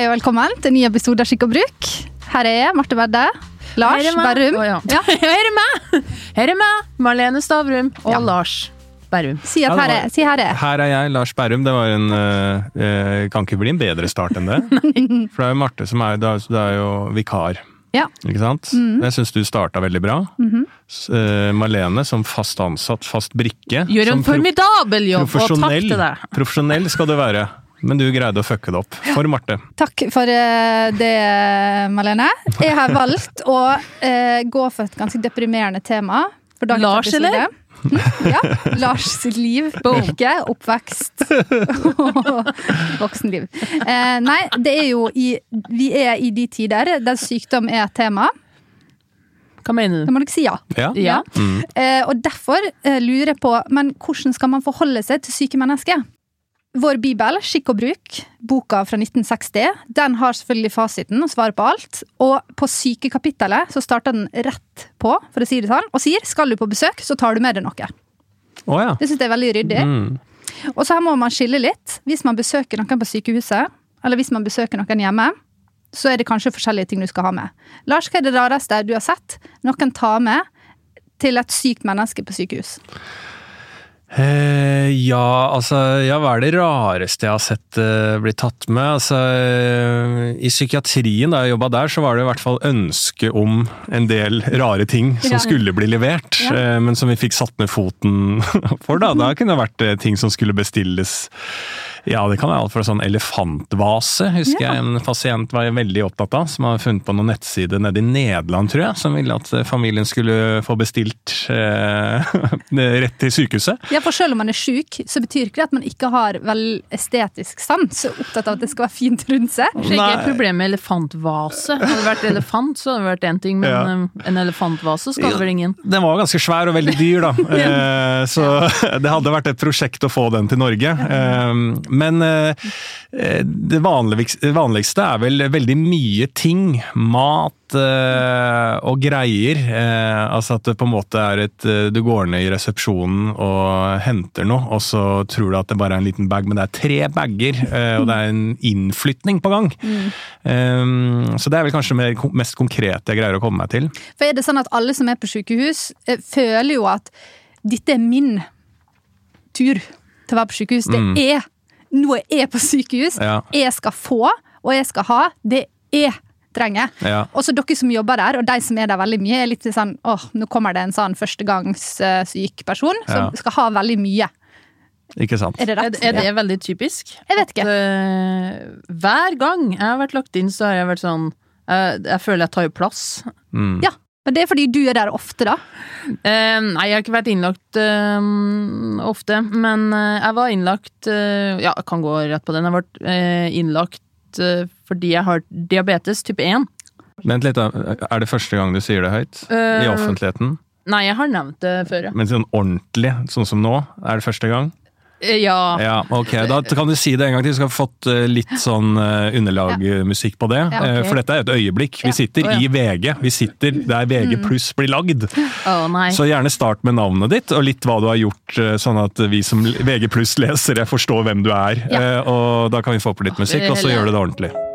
Hei og velkommen til en ny episode av Skikk og bruk. Her er jeg, Marte Vedde. Lars er. Berrum. Oh, ja. Ja. Her er meg! Her er meg, Marlene Stavrum og Ja. Lars Berrum. Si at her er. Si her er. Her er jeg, Lars Berrum. Det var en øh, Kan ikke bli en bedre start enn det. For det er jo Marte som er, det er, det er jo vikar. Ja. Ikke sant? Jeg syns du starta veldig bra. Mm -hmm. uh, Marlene som fast ansatt, fast brikke. Gjør en formidabel jobb, og takk til deg. profesjonell skal du være. Men du greide å fucke det opp. For Marte. Takk for eh, det, Malene. Jeg har valgt å eh, gå for et ganske deprimerende tema. For Lars, episode. eller? Hm? ja. Lars sitt liv, boke, oppvekst og voksenliv. Eh, nei, det er jo i Vi er i de tider der sykdom er et tema. Hva mener du? Da må dere si ja. Ja? Ja. Mm. Eh, og derfor eh, lurer jeg på Men hvordan skal man forholde seg til syke mennesker? Vår bibel, Skikk og bruk, boka fra 1960, den har selvfølgelig fasiten og svaret på alt. Og på sykekapittelet så starter den rett på, for å si det sånn, og sier skal du på besøk, så tar du med deg noe. Oh, ja. Det syns jeg er veldig ryddig. Mm. Og så her må man skille litt. Hvis man besøker noen på sykehuset, eller hvis man besøker noen hjemme, så er det kanskje forskjellige ting du skal ha med. Lars, hva er det rareste du har sett noen ta med til et sykt menneske på sykehus? Eh, ja, altså Ja, hva er det rareste jeg har sett eh, bli tatt med? Altså, eh, I psykiatrien, da jeg jobba der, så var det i hvert fall ønske om en del rare ting som Ja. skulle bli levert, Ja. eh, men som vi fikk satt ned foten for. Da Da kunne det vært ting som skulle bestilles. Ja, det kan være alt fra sånn elefantvase, husker Ja. jeg en pasient var veldig opptatt av, som har funnet på noen nettsider nede i Nederland, tror jeg, som ville at eh, familien skulle få bestilt eh, rett til sykehuset. Ja, for selv om man er syk, så betyr ikke det at man ikke har vel estetisk sans. Opptatt av at det skal være fint rundt seg. Så ikke Nei. et problem med elefantvase. Hadde det vært elefant, så hadde det vært én ting, men Ja. eh, en elefantvase skal det vel ingen. Den var ganske svær og veldig dyr, da. ja. Så det hadde vært et prosjekt å få den til Norge. Eh, Men eh, det vanligste, er vel veldig mye ting. Mat eh, og greier. Eh, Altså at det på en måte er et eh, Du går ned i resepsjonen og henter noe, og så tror du at det bare er en liten bag, men det er tre bager, eh, og det er en innflytning på gang. Eh, Så det er vel kanskje det mest konkrete jeg greier å komme meg til. For er det sånn at alle som er på sykehus, eh, føler jo at dette er min tur til å være på sykehus. Det er Nå er jeg på sykehus. Ja. jeg skal få, og jeg skal ha det jeg trenger. Ja. Og så dere som jobber der, og de som er der veldig mye, er litt sånn åh, nå kommer det en sånn førstegangssyk person som Ja. skal ha veldig mye. Ikke sant? Er det Er, rett? er det veldig typisk? Jeg vet ikke. At, uh, hver gang jeg har vært lagt inn, så har jeg vært sånn uh, Jeg føler jeg tar jo plass. Mm. Ja, men det er fordi du er der ofte, da. Uh, nei, jeg har ikke vært innlagt uh, ofte, men uh, jeg var innlagt eh, Ja, jeg kan gå rett på den. Jeg ble eh, innlagt fordi jeg har diabetes type 1. Vent litt, da. Er det første gang du sier det høyt? I offentligheten? Nei, jeg har nevnt det før, ja. Men sånn ordentlig, sånn som nå? Er det første gang? Eh, ja. Ja, ok. Da kan du si det en gang til, så skal vi fått eh, litt sånn eh, underlagmusikk på det. Ja, ok. Eh, For dette er et øyeblikk. Vi sitter oh, i VG. Vi sitter der VG pluss blir lagd. Oh. Så gjerne start med navnet ditt, og litt hva du har gjort, sånn at vi som VG pluss-lesere forstår hvem du er. Og da kan vi få på litt musikk, og så gjør du det ordentlig.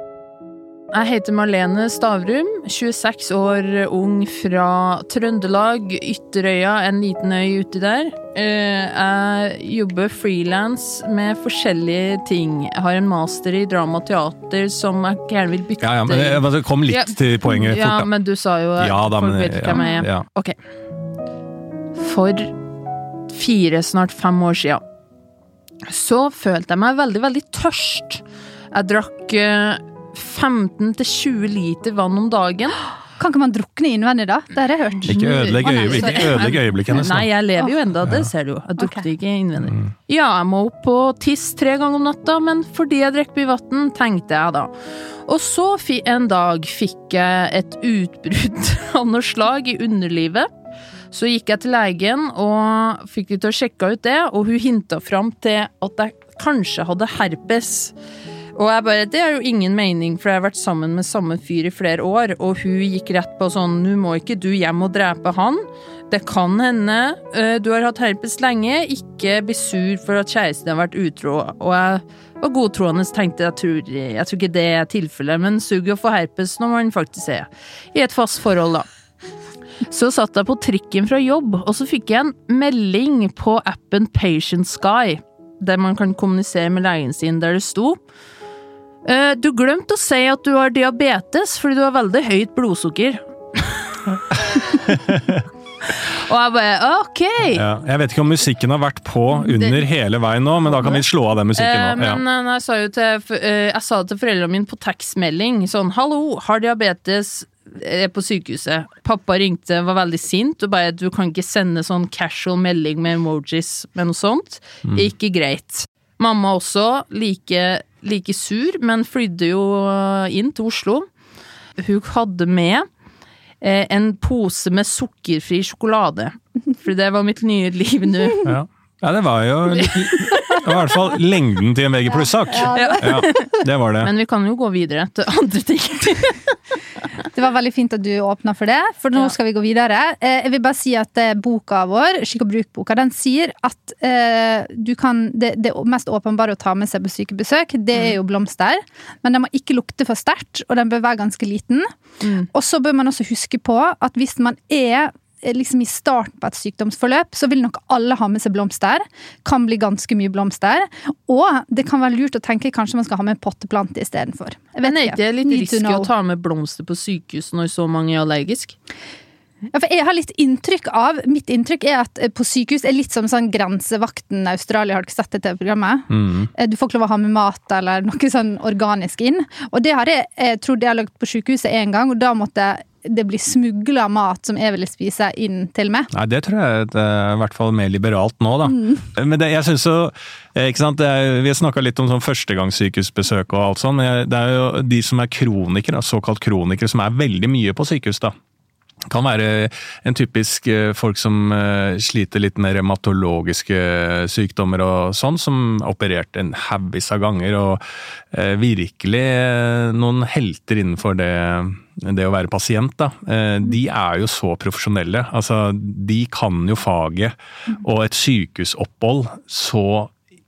Jeg heter Marlene Stavrum, 26 år ung fra Trøndelag, Ytterøya, en liten øy uti der. Eh, Jeg jobber frilans med forskjellige ting. Jeg har en master i drama og teater som jeg gjerne vil bytte Ja, ja, men eh, men Kom litt Ja. til poenget Ja, fort, da. men du sa jo at Ja da, folk men vet hvem jeg er. ja. Ok. For fire, snart fem år siden, så følte jeg meg veldig, veldig tørst. Jeg drakk eh, 15-20 liter vann om dagen. Kan ikke man drukne innvendig, da? Det har jeg hørt. Ikke ødelegg øyeblikket, ødelegg øyeblikket hennes. Nei, jeg lever jo enda, det ser du jo. Jeg drukner ikke innvendig. Ja, jeg må opp på tisse tre ganger om natta, men fordi jeg drikker mye vann, tenkte jeg da. Og så en dag fikk jeg et utbrudd av noe slag i underlivet. Så gikk jeg til legen og fikk de til å sjekke ut det, og hun hinta fram til at jeg kanskje hadde herpes. Og jeg bare, det er jo ingen mening, for jeg har vært sammen med samme fyr i flere år, og hun gikk rett på sånn, nå må ikke du hjem og drepe han, Det kan hende eh, du har hatt herpes lenge, ikke bli sur for at kjæresten har vært utro. Og jeg var godtroende tenkte jeg tror, jeg tror ikke det er tilfellet, men suger å få herpes når man faktisk er i et fast forhold, da. Så satt jeg på trikken fra jobb, og så fikk jeg en melding på appen Patient Sky, der man kan kommunisere med legen sin, der det sto «Eh, Du glemte å si at du har diabetes fordi du har veldig høyt blodsukker. og jeg bare ok! Ja, jeg vet ikke om musikken har vært på under hele veien nå, men da kan vi slå av den musikken Eh, nå. Ja. men ja. jeg sa jo til, eh, jeg sa det til foreldrene mine på tekstmelding. Sånn 'hallo, har diabetes', er på sykehuset. Pappa ringte, var veldig sint og bare 'du kan ikke sende sånn casual melding med emojis med noe sånt'. Mm. Ikke greit. Mamma også, like, like sur, men flydde jo eh, inn til Oslo. Hun hadde med eh, en pose med sukkerfri sjokolade. For det var mitt nye liv nå. Ja. Ja, det var jo var i hvert fall lengden til en VG pluss-sak. Ja, det var det. Men vi kan jo gå videre til andre ting. Det var veldig fint at du åpna for det, for nå Ja. skal vi gå videre. Eh, Jeg vil bare si at eh, boka vår, Skikk og bruk-boka, den sier at eh, du kan det, det mest åpenbare å ta med seg på sykebesøk, det er jo blomster. Men den må ikke lukte for sterkt, og den bør være ganske liten. Mm. Og så bør man også huske på at hvis man er liksom i starten på et sykdomsforløp, så vil nok alle ha med seg blomster. Kan bli ganske mye blomster. Og det kan være lurt å tenke kanskje man skal ha med en potteplante istedenfor. Jeg vet Men er ikke. ikke det litt risky å ta med blomster på sykehus når så mange er allergisk? Ja, for jeg har litt inntrykk av Mitt inntrykk er at eh, på sykehus er litt som sånn Grensevakten Australia. Har dere sett dette programmet? Mm. Eh, Du får ikke lov å ha med mat eller noe sånn organisk inn. Og det har jeg, jeg trodd jeg har lagt på sykehuset en gang, og da måtte det blir smugla mat som jeg ville spise, inn til meg. Nei, det tror jeg er i hvert fall mer liberalt nå, da. Mm. Men det, jeg synes jo eh, ikke sant, er, Vi har snakka litt om sånn førstegangssykehusbesøk og alt sånn. Det er jo de som er kronikere, såkalt kronikere, som er veldig mye på sykehus, da. Kan være en typisk eh, folk som eh, sliter litt med revmatologiske sykdommer og sånn, som har operert en haugvis av ganger, og eh, virkelig eh, noen helter innenfor det, det å være pasient. Da. Eh, de er jo så profesjonelle. Altså, de kan jo faget, og et sykehusopphold så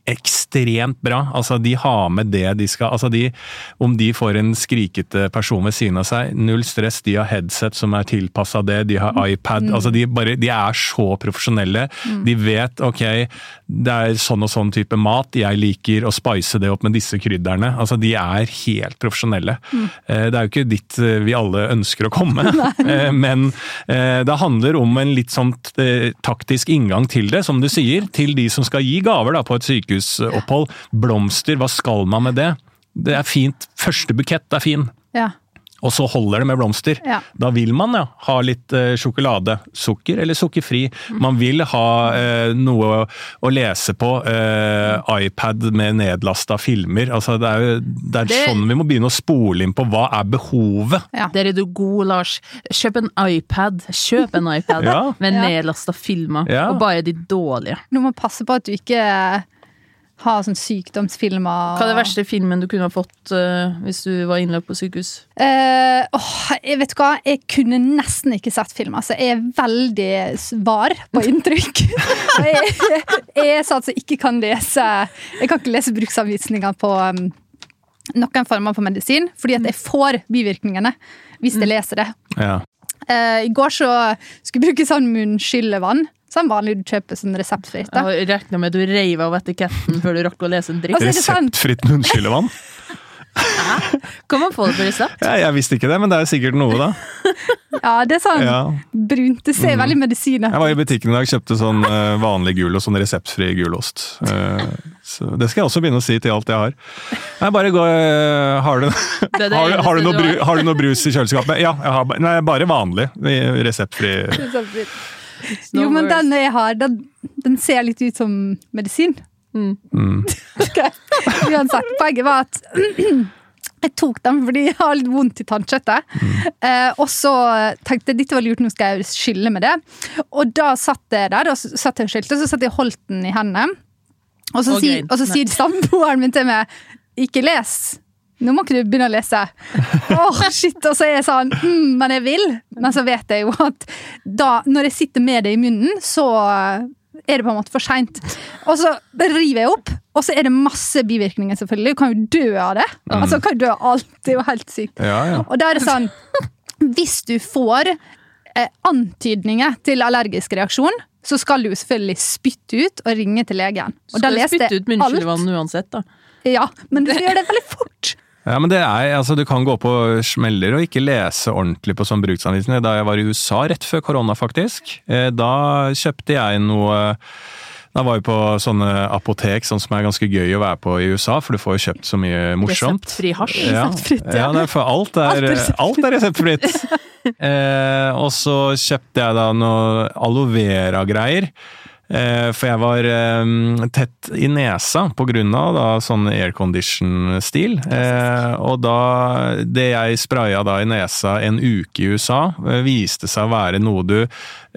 ekstremt bra. Altså, de har med det de skal altså de, Om de får en skrikete person ved siden av seg, null stress. De har headset som er tilpassa det, de har iPad. altså de, bare, de er så profesjonelle. De vet ok, det er sånn og sånn type mat, jeg liker å spice det opp med disse krydderne. altså De er helt profesjonelle. Mm. Det er jo ikke dit eh, vi alle ønsker å komme, Eh, men eh, det handler om en litt sånn eh, taktisk inngang til det, som du sier. Til de som skal gi gaver da, på et sykehusopphold. Blomster, hva skal man med det? Det er fint. Første bukett er fin. Ja. Og så holder det med blomster. Ja. Da vil man ja, ha litt eh, sjokolade. Sukker eller sukkerfri. Man vil ha eh, noe å lese på. Eh, iPad med nedlasta filmer. Altså, det er jo det er Det- sånn vi må begynne å spole inn på hva er behovet. Ja. Der er du god, Lars. Kjøp en iPad. Kjøp en iPad Ja. med nedlasta filmer, Ja. og bare de dårlige. Du må passe på at du ikke har sånn sykdomsfilmer. Hva er det verste filmen du kunne ha fått uh, hvis du var innlagt på sykehus? Uh, oh, jeg vet hva, jeg kunne nesten ikke sett film. Altså, jeg er veldig var på inntrykk. Jeg, jeg er sånn som ikke kan lese Jeg kan ikke lese bruksanvisninger på um, noen former for medisin, fordi at jeg får bivirkningene hvis jeg leser det. Ja. Uh, I går så skulle jeg bruke sånn munnskyllevann. Sånn vanlig du kjøper sånn reseptfritt. da. Jeg med at du reiv av etiketten før du rakk å lese en dritt. Altså? Reseptfritt munnskyllevann? Kan man få det på resept? Ja, jeg visste ikke det, men det er sikkert noe, da. Ja, det er sånn Ja. brunt. Det ser veldig medisiner Jeg var i butikken i dag og kjøpte sånn vanlig vanlig gulost, sånn reseptfri gulost. Eh, så det skal jeg også begynne å si til alt jeg har. Nei, bare gå eh, Har du, Det det har, du- har, du noe bru, har. har du noe brus i kjøleskapet? Ja, jeg har, nei, bare vanlig. Reseptfri. Reseptfri. Jo, men den jeg har, den, den ser litt ut som medisin. Mm. Uansett, poenget var at jeg tok den fordi jeg har litt vondt i tannkjøttet. Eh, og så tenkte jeg dette var lurt, nå skal jeg skylle med det. Og da satt jeg der, og satt jeg og så satt jeg og holdt den i hendene. Og så, Og si, og så sier samboeren min til meg ikke les. Nå må ikke du begynne å lese. Åh, shit, Og så er jeg sånn mm, Men jeg vil. Men så vet jeg jo at da, når jeg sitter med det i munnen, så er det på en måte for seint. Og så river jeg opp, og så er det masse bivirkninger, selvfølgelig. Du kan jo dø av det. Altså, du kan jo dø av alt. Det er jo helt sykt. Ja, ja. Og da er det sånn Hvis du får eh, antydninger til allergisk reaksjon, så skal du selvfølgelig spytte ut og ringe til legen. Og da Skal du spytte jeg ut munnskyllevann uansett, da. Ja, men du skal gjøre det veldig fort. Ja, men det er, altså Du kan gå på smeller og ikke lese ordentlig på sånn bruksanvisning. Da jeg var i USA rett før korona, faktisk, eh, da kjøpte jeg noe Da var vi på sånne apotek, sånn som er ganske gøy å være på i USA, for du får jo kjøpt så mye morsomt. Reseptfri hasj. Ja, Reseptfritt, ja. ja for Alt er alt er reseptfritt. eh, og så kjøpte jeg da noe aloe vera-greier. Eh, for jeg var eh, tett i nesa på grunn av da, sånn aircondition-stil. Eh, og da Det jeg spraya da i nesa en uke i USA, viste seg å være noe du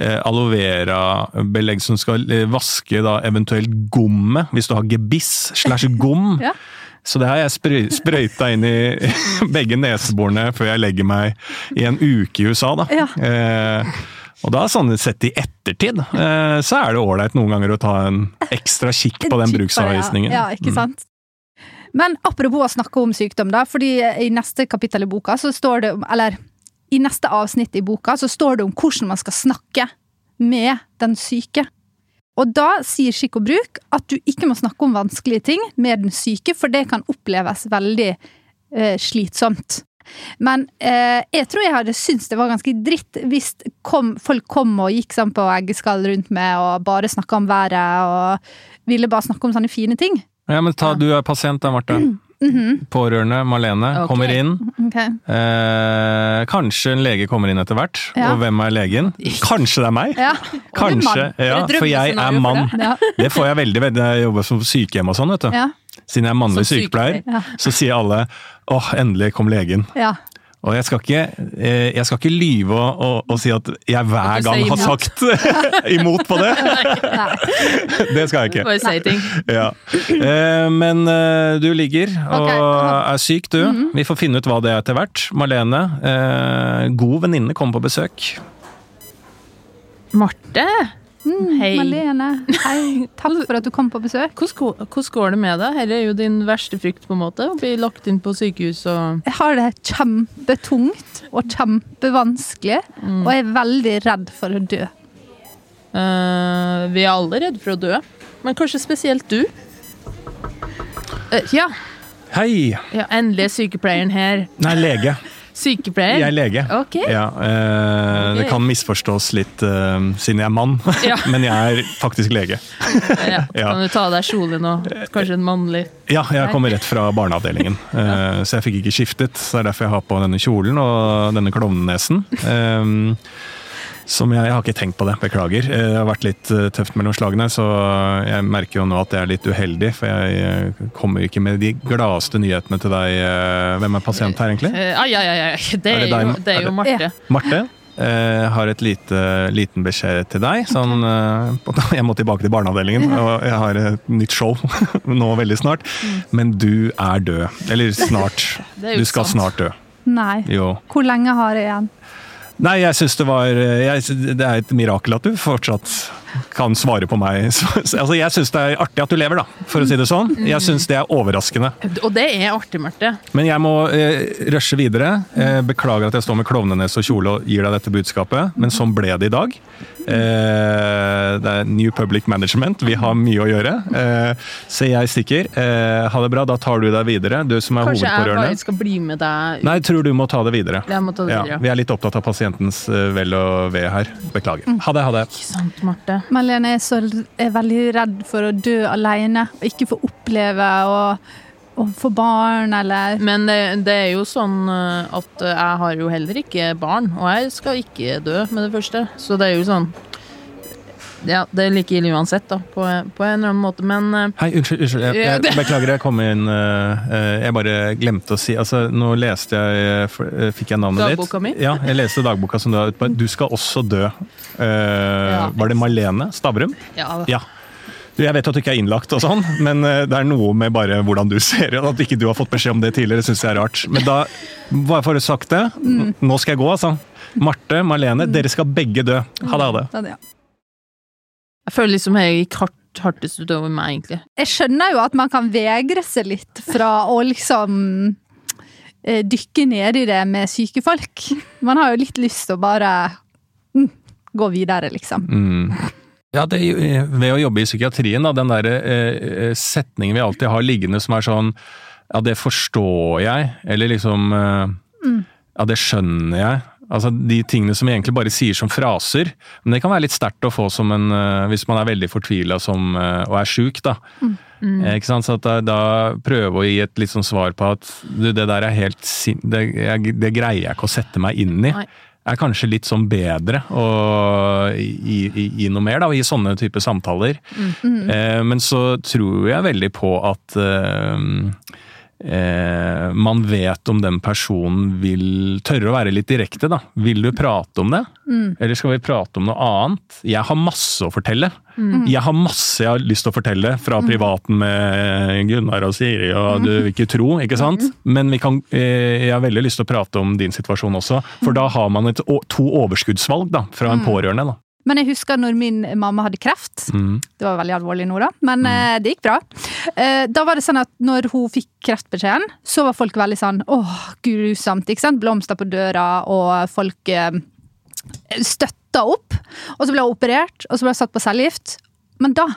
Aloe vera-belegg som skal vaske da eventuelt gommet, hvis du har gebiss slash gom. Ja. Så det har jeg sprøy, sprøyta inn i begge neseborene før jeg legger meg i en uke i USA, da. Ja. Eh, og da, sånn sett i ettertid, eh, så er det ålreit noen ganger å ta en ekstra kikk på den bruksavvisningen. bruksanvisningen. Ja, ja, ikke Mm. sant? Men apropos å snakke om sykdom, da, fordi i neste kapittel i boka så står det om Eller i neste avsnitt i boka så står det om hvordan man skal snakke med den syke. Og da sier skikk og bruk at du ikke må snakke om vanskelige ting med den syke, for det kan oppleves veldig eh, slitsomt. Men eh, jeg tror jeg hadde syntes det var ganske dritt hvis kom, folk kom og gikk sånn på eggeskall rundt meg og bare snakka om været og ville bare snakke om sånne fine ting. Ja, men ta, Du er pasient da, Marte. Pårørende, Malene, okay. kommer inn. Okay. Eh, kanskje en lege kommer inn etter hvert. Ja. Og hvem er legen? Kanskje det er meg? Ja. Kanskje, ja, for jeg er mann. Det. Ja. Det får jeg veldig veldig jeg jobber som sykehjem og sånn, vet du. Siden jeg er mannlig sykepleier, sykepleier, ja. så sier alle åh, endelig kom legen. ja. Og jeg skal ikke, eh, jeg skal ikke lyve og, og, og si at jeg hver gang har sagt imot på det. Det skal jeg ikke. Bare si ting. Ja. Eh, Men eh, du ligger og okay. er syk, du. Vi får finne ut hva det er etter hvert. Marlene, eh, god venninne, kommer på besøk. Marte, hei. Malene, hei. Takk for at du kom på besøk. Hvordan går, hvordan går det med deg? Dette er jo din verste frykt, på en måte. Å bli lagt inn på sykehus og Jeg har det kjempetungt og kjempevanskelig, Mm. og jeg er veldig redd for å dø. Uh, Vi er alle redde for å dø, men kanskje spesielt du? Uh, ja, Hei! ja, endelig er sykepleieren her. Nei, lege. Sykepleier? Jeg er lege. Okay. Ja, eh, Det kan misforstås litt eh, siden jeg er mann, Ja. men jeg er faktisk lege. Ja. Ja. Kan du ta av deg kjolen og kanskje en mannlig Ja, jeg kommer rett fra barneavdelingen, eh, så jeg fikk ikke skiftet. Så det er derfor jeg har på denne kjolen og denne klovnenesen. Eh, Som jeg, jeg har ikke tenkt på det, beklager. Eh, Det har vært litt eh, tøft mellom slagene, så jeg merker jo nå at det er litt uheldig. For jeg eh, kommer ikke med de gladeste nyhetene til deg. eh, Hvem er pasient her, egentlig? Eh, Ai, ai, ai. Det Er er, det jo, det er jo Er Marte. Marte? eh, har et lite, liten beskjed til deg. Sånn, eh, jeg må tilbake til barneavdelingen, og jeg har et nytt show nå veldig snart. Men du er død. Eller snart. Du skal sant. snart dø. Nei. Jo. Hvor lenge har jeg igjen? Nei, jeg syns det var jeg, Det er et mirakel at du fortsatt kan svare på meg. Så, altså, jeg syns det er artig at du lever, da, for å si det sånn. Jeg syns det er overraskende. Og det er artig, Marte. Men jeg må eh, rushe videre. Eh, beklager at jeg står med klovnenes og kjole og gir deg dette budskapet, men sånn ble det i dag. Eh, det er New Public Management, vi har mye å gjøre. Eh, så jeg stikker. Eh, ha det bra, da tar du deg videre, du som er Kanskje jeg hovedpårørende. bare skal bli med deg Nei, jeg tror du må ta det videre. Jeg må ta det Ja, vi er litt opptatt av pasientens eh, vel og ve her. Beklager. Ha det, ha det. Ikke sant, Marte? Malene er, så, er veldig redd for å dø alene og ikke få oppleve å få barn eller Men det, det er jo sånn eh, at jeg har jo heller ikke barn, og jeg skal ikke dø med det første. Så det er jo sånn Ja, det er like ille uansett, da, på, på en eller annen måte, men uh, Hei, unnskyld. unnskyld. Jeg, jeg, jeg, beklager, jeg kom inn eh, Jeg bare glemte å si altså, Nå leste jeg eh, Fikk jeg navnet ditt? Dagboka mi? Ja, jeg leste dagboka som du har utpå. Du skal også dø. Ja. Var det Malene Stavrum? ja. Ja. Jeg vet at du ikke er innlagt og sånn, men det er noe med bare hvordan du ser det. At ikke du har fått beskjed om det tidligere, syns jeg er rart. Men da, bare for å ha sagt det, nå skal jeg gå, altså. Marte, Marlene, dere skal begge dø. Ha det, ha det. Jeg føler liksom jeg gikk hardt, hardest utover meg, egentlig. Jeg skjønner jo at man kan vegre seg litt fra å liksom eh, dykke ned i det med syke folk. Man har jo litt lyst til å bare mm, gå videre, liksom. Mm. Ja, det, Ved å jobbe i psykiatrien, da, den der eh, setningen vi alltid har liggende som er sånn Ja, det forstår jeg, eller liksom eh, Ja, det skjønner jeg. Altså De tingene som egentlig bare sier som fraser. Men det kan være litt sterkt å få som en eh, Hvis man er veldig fortvila og er sjuk, da. Eh, Ikke sant? Så da, da prøve å gi et litt sånn svar på at du, det der er helt sin... Det, jeg, det greier jeg ikke å sette meg inn i Nei. er kanskje litt sånn bedre å gi, gi, gi noe mer, da, og gi sånne type samtaler. Eh, men så tror jeg veldig på at eh, eh, man vet om den personen vil tørre å være litt direkte, da. Vil du prate om det? Eller skal vi prate om noe annet? Jeg har masse å fortelle. Jeg har masse jeg har lyst til å fortelle fra privaten med Gunnar og Siri og du vil ikke tro, ikke sant? Men vi kan, eh, jeg har veldig lyst til å prate om din situasjon også, for da har man et, to overskuddsvalg da, fra en pårørende. da. Men jeg husker når min mamma hadde kreft. Mm. Det var veldig alvorlig nå, da, men mm. det gikk bra. Eh, da var det sånn at når hun fikk kreftbeskjeden, så var folk veldig sånn åh, grusomt. ikke sant? Blomster på døra, og folk eh, støtta opp. Og så ble hun operert, og så ble hun satt på cellegift. Men da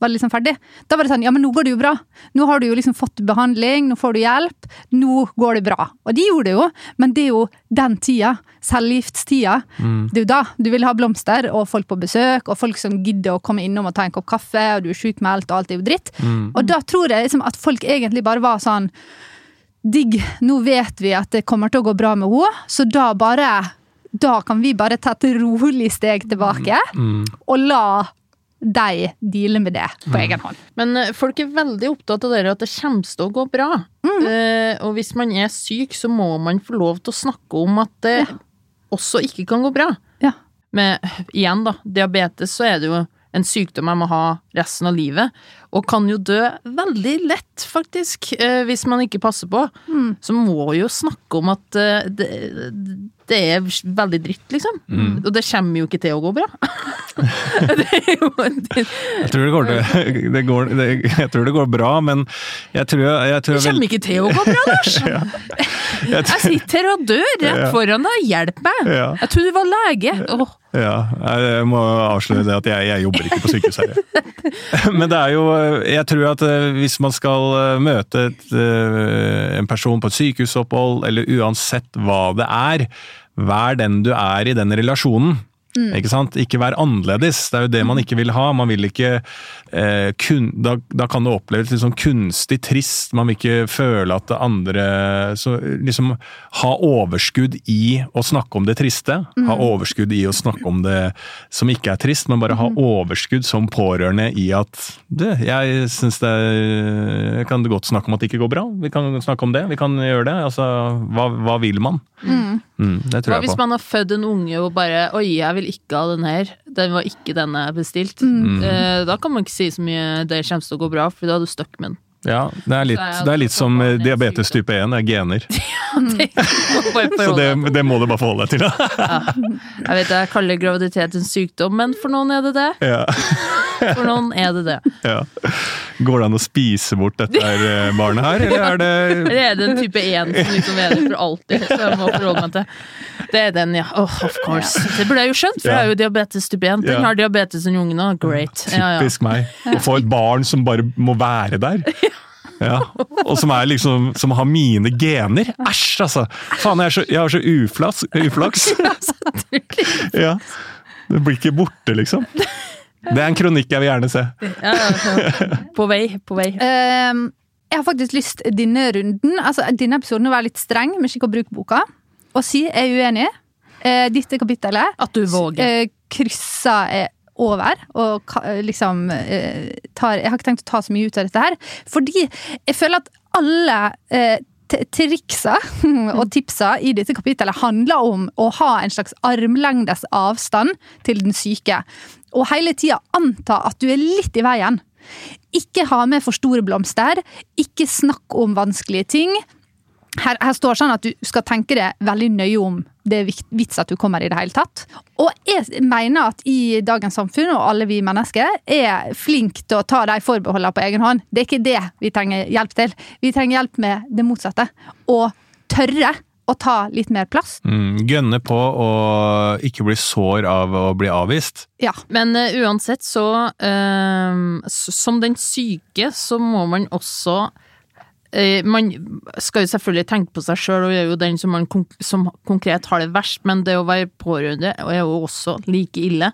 var det liksom ferdig. Da var det sånn ja, men nå går det jo bra. Nå har du jo liksom fått behandling, nå får du hjelp. Nå går det bra. Og de gjorde det jo, men det er jo den tida. Cellegiftstida. Det er jo da du vil ha blomster og folk på besøk, og folk som gidder å komme innom og ta en kopp kaffe, og du er sjukmeldt, og alt er jo dritt. Og da tror jeg liksom at folk egentlig bare var sånn Digg, nå vet vi at det kommer til å gå bra med henne, så da bare Da kan vi bare ta et rolig steg tilbake, og la de dealer med det på egen hånd. Men eh, folk er veldig opptatt av det at det kommer til å gå bra. Eh, og hvis man er syk, så må man få lov til å snakke om at det også ikke kan gå bra. Ja. Med, igjen da, diabetes så er det jo en sykdom jeg må ha resten av livet, og kan jo dø veldig lett, faktisk, eh, hvis man ikke passer på. Så må jo snakke om at eh, det, det er veldig dritt, liksom. Og det kommer jo ikke til å gå bra. det er jo det, Jeg tror det går, det går, det, jeg tror det går bra, men jeg tror, jeg tror Det kommer ikke til å gå bra, Lars! jeg Jeg sitter her og dør rett Ja. foran deg, hjelp meg! Ja. Jeg trodde du var lege. Oh. ja, jeg må avsløre det at jeg, jeg jobber ikke på sykehus her. Men det er jo Jeg tror at eh, hvis man skal eh, møte et, eh, en person på et sykehusopphold, eller uansett hva det er, vær den du er i den relasjonen. Ikke sant? Ikke vær annerledes. Det er jo det man ikke vil ha. Man vil ikke eh, kun, da, da kan det oppleves litt sånn kunstig trist. Man vil ikke føle at det andre så liksom Ha overskudd i å snakke om det triste. Ha overskudd i å snakke om det som ikke er trist, men bare ha overskudd som pårørende i at Du, jeg syns det er- Kan godt snakke om at det ikke går bra? Vi kan snakke om det. Vi kan gjøre det. Altså, hva, hva vil man? Mm, det tror Hva jeg hvis man har født en unge og bare Oi, jeg vil ikke ha den her. Den var ikke den jeg bestilte. Mm. Eh, da kan man ikke si så mye 'det kommer til å gå bra', for da er du stuck med den. Ja, det er litt, det er litt som på eh, diabetes type 1, det er gener. Ja, Det bare Så det, det må du bare forholde deg til. ja. Jeg vet jeg kaller graviditet en sykdom, men for noen er det det. Ja, For noen er det det. ja. Går det an å spise bort dette her eh, barnet her, eller er det Eller er det en type 1 som liksom er der for alltid, så jeg må forholde meg til? Det er den, ja. Oh, of course. Det burde jeg jo skjønt, for jeg har jo diabetes type 1. Den har diabetes den ungen òg. Great. Ja, ja. typisk meg? Å få et barn som bare må være der. Ja, Og som er liksom Som har mine gener. Æsj, altså! Faen, jeg, er så, jeg har så uflaks. uflaks. Ja. Det blir ikke borte, liksom. Det er en kronikk jeg vil gjerne se. Ja. På vei, på vei. Ehm, jeg har faktisk lyst denne runden, altså denne episoden, å være litt streng med Skikk og bruk-boka. Og si jeg er uenig. Uh, dette kapittelet At du våger. Uh, krysser jeg over. Og eh, liksom eh, tar Jeg har ikke tenkt å ta så mye ut av dette her. Fordi jeg føler at alle eh, triksa og tipsa i dette kapittelet handler om å ha en slags armlengdes avstand til den syke. Og hele tida anta at du er litt i veien. Ikke ha med for store blomster. Ikke snakk om vanskelige ting. Her, her står sånn at du skal tenke deg veldig nøye om det er vits at du kommer i det hele tatt. Og jeg mener at i dagens samfunn, og alle vi mennesker, er flinke til å ta de forbeholdene på egen hånd. Det er ikke det vi trenger hjelp til. Vi trenger hjelp med det motsatte. Å tørre å ta litt mer plass. Mm, gønne på å ikke bli sår av å bli avvist. Ja. Men uh, uansett så uh, Som den syke så må man også Man skal jo selvfølgelig tenke på seg sjøl, og er jo den som, man som konkret har det verst, men det å være pårørende er jo også like ille.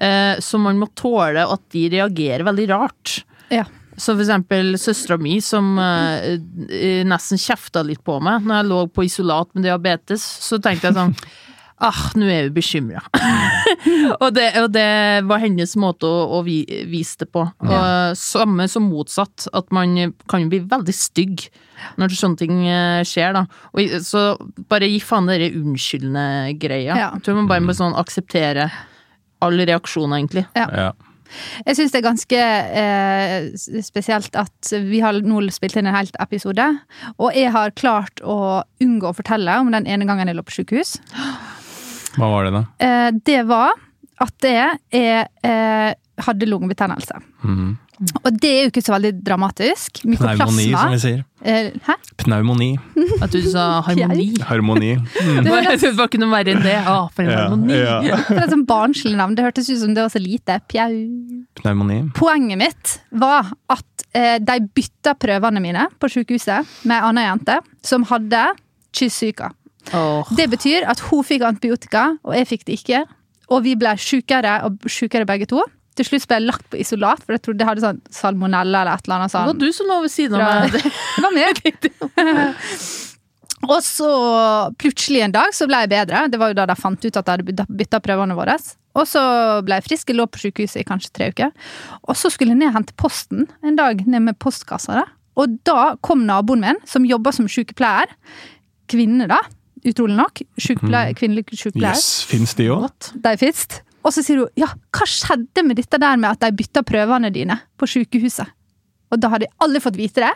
Eh, så man må tåle at de reagerer veldig rart. Ja. Så for eksempel søstera mi som eh, eh, nesten kjefta litt på meg når jeg lå på isolat med diabetes, så tenkte jeg sånn Ah, nå er vi bekymra. og, det, og det var hennes måte å, å vi, vise det på. Og samme som motsatt, at man kan bli veldig stygg når sånne ting eh, skjer, da. Og, så bare gi faen dere den unnskyldende greia. Ja. Jeg tror man bare må sånn akseptere all reaksjon, egentlig. Ja. Jeg syns det er ganske eh, spesielt at vi har nå spilt inn en helt episode, og jeg har klart å unngå å fortelle om den ene gangen jeg lå på sykehus. Hva var det, da? Eh, det var at jeg eh, hadde lungebetennelse. Mhm. Og det er jo ikke så veldig dramatisk. Pneumoni, som vi sier. eh, Hæ? Pneumoni. At du sa harmoni. Harmoni. Mm. Det var, det var ikke noe verre enn det. Å, for en Ja, harmoni. ja. Det er et sånn barnslig navn. Det hørtes ut som det var så lite. Pjau. Pneumoni. Poenget mitt var at eh, de bytta prøvene mine på sykehuset med ei anna jente som hadde kyssyke. Åh. Det betyr at hun fikk antibiotika, og jeg fikk det ikke. Og vi ble sjukere og sjukere begge to. Til slutt ble jeg lagt på isolat, for jeg trodde jeg hadde sånn salmonella eller et eller annet Det var du som lå ved siden av meg. Det var meg. og så plutselig en dag så ble jeg bedre. Det var jo da de fant ut at de hadde bytta prøvene våre. Og så ble jeg frisk. Jeg lå på sykehuset i kanskje tre uker. Og så skulle jeg ned og hente posten en dag ned med postkassa. da. Og da kom naboen min, som jobba som sykepleier. Kvinne, da. Utrolig nok. Sykepleier, Kvinnelig sykepleier. Yes, fins de òg? De finnes. Og så sier hun ja, hva skjedde med dette der med at de bytta prøvene dine på sykehuset? Og da hadde alle fått vite det,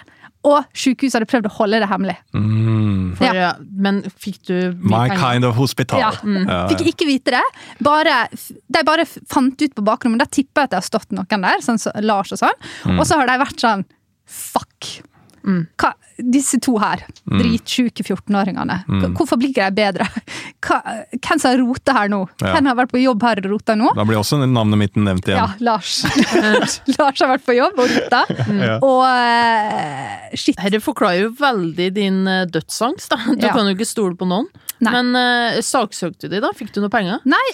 og sykehuset hadde prøvd å holde det hemmelig. Mm. For, ja. Men fikk du My penger? kind of hospital. Ja. Mm. Fikk ikke vite det. Bare, de bare fant ut på bakrommet. Da tipper jeg at det har stått noen der, sånn som Lars og sånn. Og så har de vært sånn Fuck! Mm. Hva, disse to her, dritsjuke 14-åringene, mm. hvorfor blir ikke de bedre? Hva, hvem som har rota her nå? Ja. Hvem har vært på jobb her og rota nå? Da blir også navnet mitt nevnt igjen. Ja. Lars. Lars har vært på jobb og rota. Ja. Og uh, shit. Dette forklarer jo veldig din eh, dødsangst, da. Du Ja. kan jo ikke stole på noen. Nei. Men uh, saksøkte de, da? Fikk du noe penger? Nei.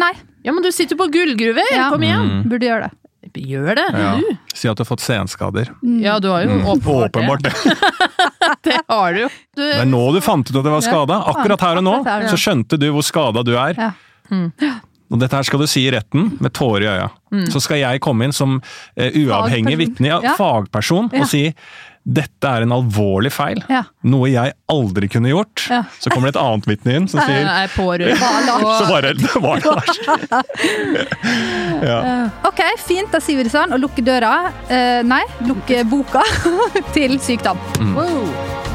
Nei. Ja, men du sitter jo på gullgruve! Ja. Kom igjen! Mm. Burde gjøre det. Gjør det, Ja. du. Si at du har fått senskader. Ja, du har jo åpenbart, Åpenbart det. det. Har du jo. Du, Det er nå du fant ut at det var skada. Akkurat her og nå så skjønte du hvor skada du er. Ja. Og dette her skal du si i retten, med tårer i øya. Så skal jeg komme inn som eh, uavhengig vitne, Ja. fagperson, og si dette er en alvorlig feil. Ja. Noe jeg aldri kunne gjort. Ja. Så kommer det et annet vitne inn som jeg sier er pårørende. Så bare Det var Lars. ja. Ok, fint. Da sier vi det sånn. Og lukke døra. Eh, nei, lukke boka til sykdom. Wow.